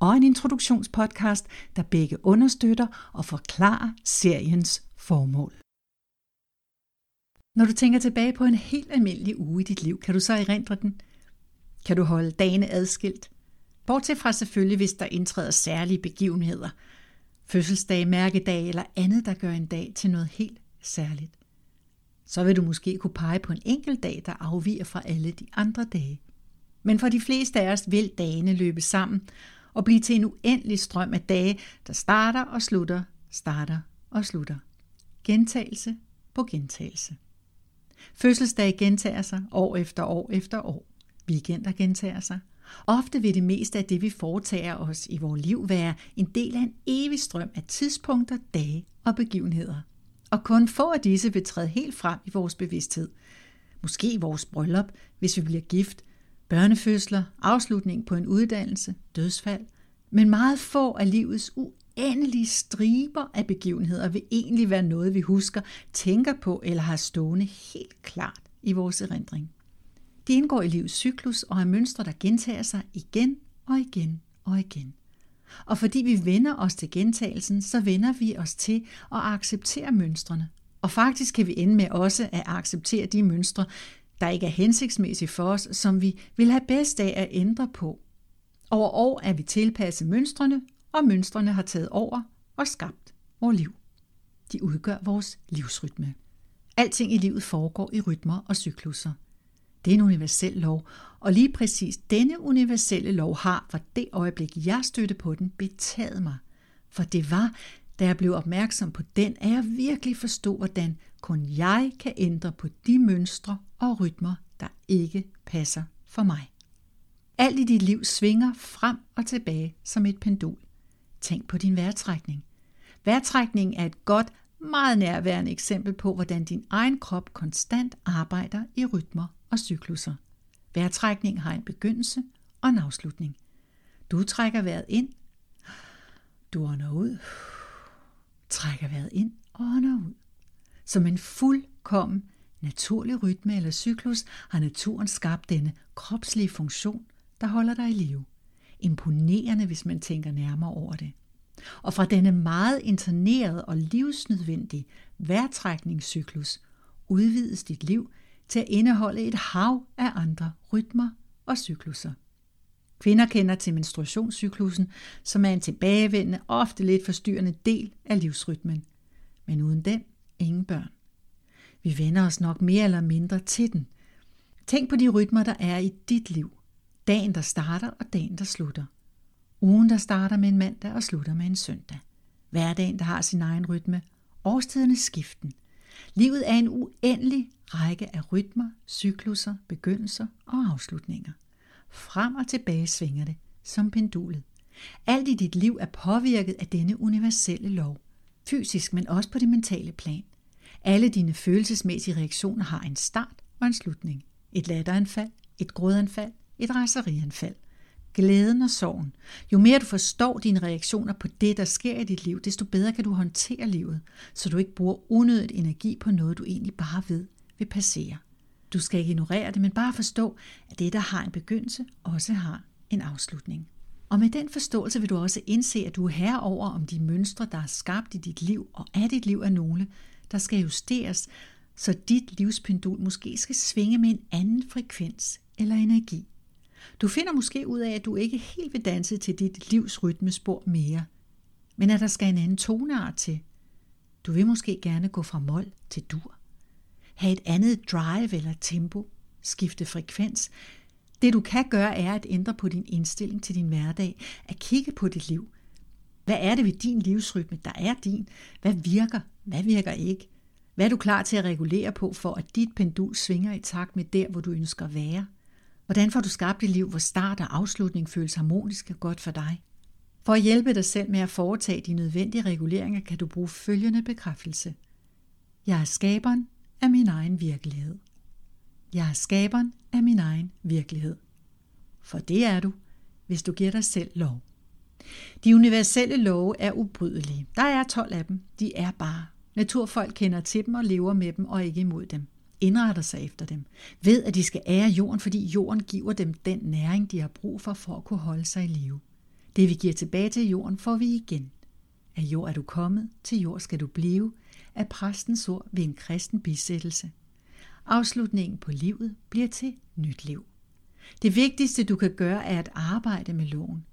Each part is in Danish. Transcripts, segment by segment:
og en introduktionspodcast, der begge understøtter og forklarer seriens formål. Når du tænker tilbage på en helt almindelig uge i dit liv, kan du så erindre den? Kan du holde dagene adskilt? Bortset fra selvfølgelig, hvis der indtræder særlige begivenheder. Fødselsdag, mærkedag eller andet, der gør en dag til noget helt særligt. Så vil du måske kunne pege på en enkelt dag, der afviger fra alle de andre dage. Men for de fleste af os vil dagene løbe sammen, og blive til en uendelig strøm af dage, der starter og slutter, starter og slutter. Gentagelse på gentagelse. Fødselsdag gentager sig år efter år efter år. Weekender gentager sig. Ofte vil det meste af det, vi foretager os i vores liv, være en del af en evig strøm af tidspunkter, dage og begivenheder. Og kun få af disse vil træde helt frem i vores bevidsthed. Måske i vores bryllup, hvis vi bliver gift, børnefødsler, afslutning på en uddannelse, dødsfald, men meget få af livets uendelige striber af begivenheder vil egentlig være noget, vi husker, tænker på eller har stående helt klart i vores erindring. De indgår i livets cyklus og er mønstre, der gentager sig igen og igen og igen. Og fordi vi vender os til gentagelsen, så vender vi os til at acceptere mønstrene. Og faktisk kan vi ende med også at acceptere de mønstre, der ikke er hensigtsmæssig for os, som vi vil have bedst af at ændre på. Over år er vi tilpasset mønstrene, og mønstrene har taget over og skabt vores liv. De udgør vores livsrytme. Alting i livet foregår i rytmer og cykluser. Det er en universel lov, og lige præcis denne universelle lov har fra det øjeblik, jeg stødte på den, betaget mig. For det var, da jeg blev opmærksom på den, at jeg virkelig forstod, hvordan kun jeg kan ændre på de mønstre og rytmer, der ikke passer for mig. Alt i dit liv svinger frem og tilbage som et pendul. Tænk på din vejrtrækning. Vejrtrækning er et godt, meget nærværende eksempel på, hvordan din egen krop konstant arbejder i rytmer og cykluser. Vejrtrækning har en begyndelse og en afslutning. Du trækker vejret ind, du ånder ud, trækker vejret ind og ånder ud. Som en fuldkommen naturlig rytme eller cyklus har naturen skabt denne kropslige funktion, der holder dig i live. Imponerende, hvis man tænker nærmere over det. Og fra denne meget internerede og livsnødvendige vejrtrækningscyklus udvides dit liv til at indeholde et hav af andre rytmer og cykluser. Kvinder kender til menstruationscyklusen, som er en tilbagevendende, ofte lidt forstyrrende del af livsrytmen. Men uden den, ingen børn. Vi vender os nok mere eller mindre til den. Tænk på de rytmer, der er i dit liv. Dagen, der starter, og dagen, der slutter. Ugen, der starter med en mandag og slutter med en søndag. Hverdagen, der har sin egen rytme. Årstiderne skiften. Livet er en uendelig række af rytmer, cykluser, begyndelser og afslutninger. Frem og tilbage svinger det, som pendulet. Alt i dit liv er påvirket af denne universelle lov. Fysisk, men også på det mentale plan. Alle dine følelsesmæssige reaktioner har en start og en slutning. Et latteranfald, et grådanfald, et raserianfald. Glæden og sorgen. Jo mere du forstår dine reaktioner på det, der sker i dit liv, desto bedre kan du håndtere livet, så du ikke bruger unødigt energi på noget, du egentlig bare ved vil passere. Du skal ikke ignorere det, men bare forstå, at det, der har en begyndelse, også har en afslutning. Og med den forståelse vil du også indse, at du er herover om de mønstre, der er skabt i dit liv, og af dit liv er nogle, der skal justeres, så dit livspendul måske skal svinge med en anden frekvens eller energi. Du finder måske ud af, at du ikke helt vil danse til dit livs rytmespor mere, men at der skal en anden toneart til. Du vil måske gerne gå fra mol til dur. Ha' et andet drive eller tempo, skifte frekvens. Det du kan gøre er at ændre på din indstilling til din hverdag, at kigge på dit liv. Hvad er det ved din livsrytme, der er din? Hvad virker? Hvad virker ikke? Hvad er du klar til at regulere på, for at dit pendul svinger i takt med der, hvor du ønsker at være? Hvordan får du skabt et liv, hvor start og afslutning føles harmonisk og godt for dig? For at hjælpe dig selv med at foretage de nødvendige reguleringer, kan du bruge følgende bekræftelse. Jeg er skaberen af min egen virkelighed. Jeg er skaberen af min egen virkelighed. For det er du, hvis du giver dig selv lov. De universelle love er ubrydelige. Der er 12 af dem. De er bare. Naturfolk kender til dem og lever med dem og ikke imod dem. Indretter sig efter dem. Ved, at de skal ære jorden, fordi jorden giver dem den næring, de har brug for, for at kunne holde sig i live. Det vi giver tilbage til jorden, får vi igen. Af jord er du kommet, til jord skal du blive, af præstens ord ved en kristen bisættelse. Afslutningen på livet bliver til nyt liv. Det vigtigste, du kan gøre, er at arbejde med loven.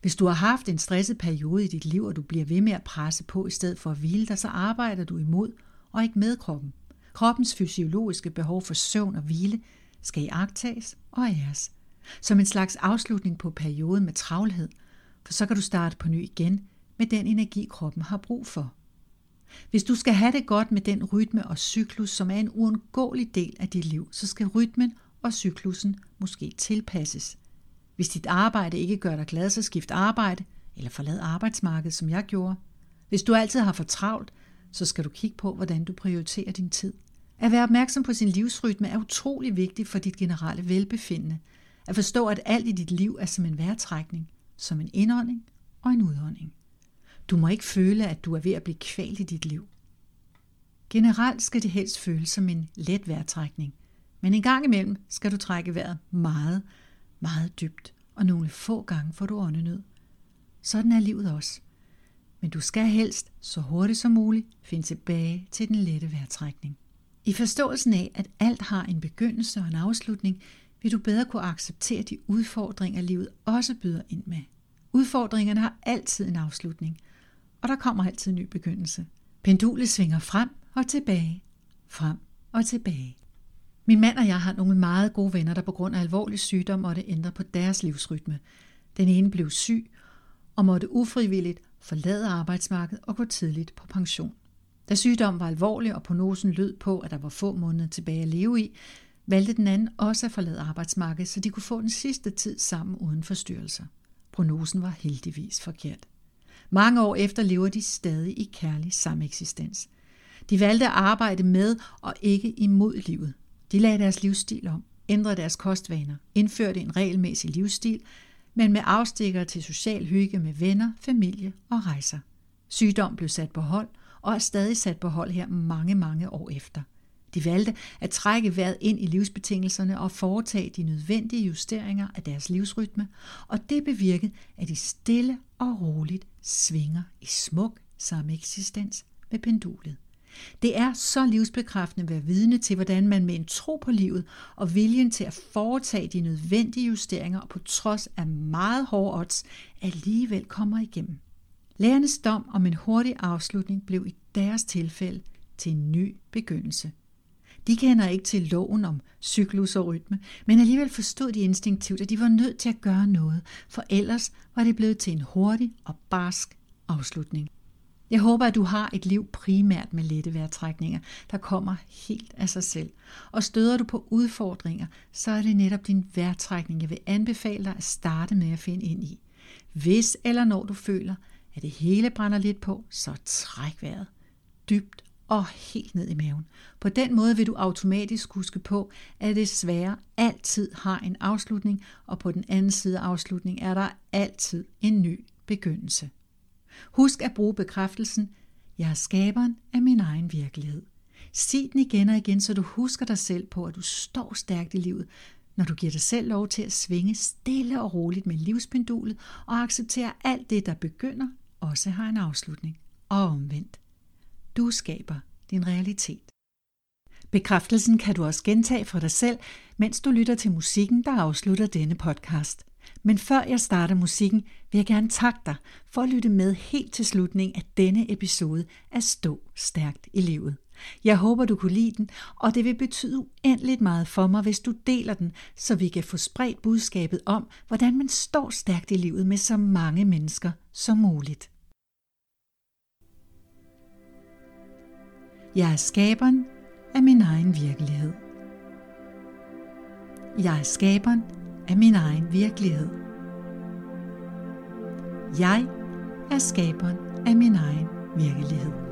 Hvis du har haft en stresset periode i dit liv, og du bliver ved med at presse på i stedet for at hvile dig, så arbejder du imod og ikke med kroppen. Kroppens fysiologiske behov for søvn og hvile skal iagtages og æres. Som en slags afslutning på perioden med travlhed, for så kan du starte på ny igen med den energi, kroppen har brug for. Hvis du skal have det godt med den rytme og cyklus, som er en uundgåelig del af dit liv, så skal rytmen og cyklusen måske tilpasses. Hvis dit arbejde ikke gør dig glad, så skift arbejde eller forlad arbejdsmarkedet, som jeg gjorde. Hvis du altid har for travlt, så skal du kigge på, hvordan du prioriterer din tid. At være opmærksom på sin livsrytme er utrolig vigtigt for dit generelle velbefindende. At forstå, at alt i dit liv er som en vejrtrækning, som en indånding og en udånding. Du må ikke føle, at du er ved at blive kvalt i dit liv. Generelt skal det helst føles som en let vejrtrækning, men en gang imellem skal du trække vejret meget, meget dybt, og nogle få gange får du åndenød. Sådan er livet også. Men du skal helst, så hurtigt som muligt, finde tilbage til den lette vejrtrækning. I forståelsen af, at alt har en begyndelse og en afslutning, vil du bedre kunne acceptere de udfordringer, livet også byder ind med. Udfordringerne har altid en afslutning, og der kommer altid en ny begyndelse. Pendulet svinger frem og tilbage, frem og tilbage. Min mand og jeg har nogle meget gode venner, der på grund af alvorlig sygdom måtte ændre på deres livsrytme. Den ene blev syg og måtte ufrivilligt forlade arbejdsmarkedet og gå tidligt på pension. Da sygdommen var alvorlig, og prognosen lød på, at der var få måneder tilbage at leve i, valgte den anden også at forlade arbejdsmarkedet, så de kunne få den sidste tid sammen uden forstyrrelser. Prognosen var heldigvis forkert. Mange år efter lever de stadig i kærlig sameksistens. De valgte at arbejde med og ikke imod livet. De lagde deres livsstil om, ændrede deres kostvaner, indførte en regelmæssig livsstil, men med afstikker til social hygge med venner, familie og rejser. Sygdom blev sat på hold og er stadig sat på hold her mange, mange år efter. De valgte at trække vejret ind i livsbetingelserne og foretage de nødvendige justeringer af deres livsrytme, og det bevirkede, at de stille og roligt svinger i smuk sameksistens med pendulet. Det er så livsbekræftende at være vidne til, hvordan man med en tro på livet og viljen til at foretage de nødvendige justeringer og på trods af meget hårde odds alligevel kommer igennem. Lærernes dom om en hurtig afslutning blev i deres tilfælde til en ny begyndelse. De kender ikke til loven om cyklus og rytme, men alligevel forstod de instinktivt, at de var nødt til at gøre noget, for ellers var det blevet til en hurtig og barsk afslutning. Jeg håber, at du har et liv primært med lette vejrtrækninger, der kommer helt af sig selv. Og støder du på udfordringer, så er det netop din vejrtrækning, jeg vil anbefale dig at starte med at finde ind i. Hvis eller når du føler, at det hele brænder lidt på, så træk vejret dybt og helt ned i maven. På den måde vil du automatisk huske på, at det svære altid har en afslutning, og på den anden side af afslutning er der altid en ny begyndelse. Husk at bruge bekræftelsen, jeg er skaberen af min egen virkelighed. Sig den igen og igen, så du husker dig selv på, at du står stærkt i livet, når du giver dig selv lov til at svinge stille og roligt med livspendulet og acceptere alt det, der begynder, også har en afslutning. Og omvendt. Du skaber din realitet. Bekræftelsen kan du også gentage for dig selv, mens du lytter til musikken, der afslutter denne podcast. Men før jeg starter musikken, vil jeg gerne takke dig for at lytte med helt til slutningen af denne episode af Stå Stærkt i Livet. Jeg håber, du kunne lide den, og det vil betyde uendeligt meget for mig, hvis du deler den, så vi kan få spredt budskabet om, hvordan man står stærkt i livet med så mange mennesker som muligt. Jeg er skaberen af min egen virkelighed. Jeg er skaberen af min egen virkelighed. Jeg er skaberen af min egen virkelighed.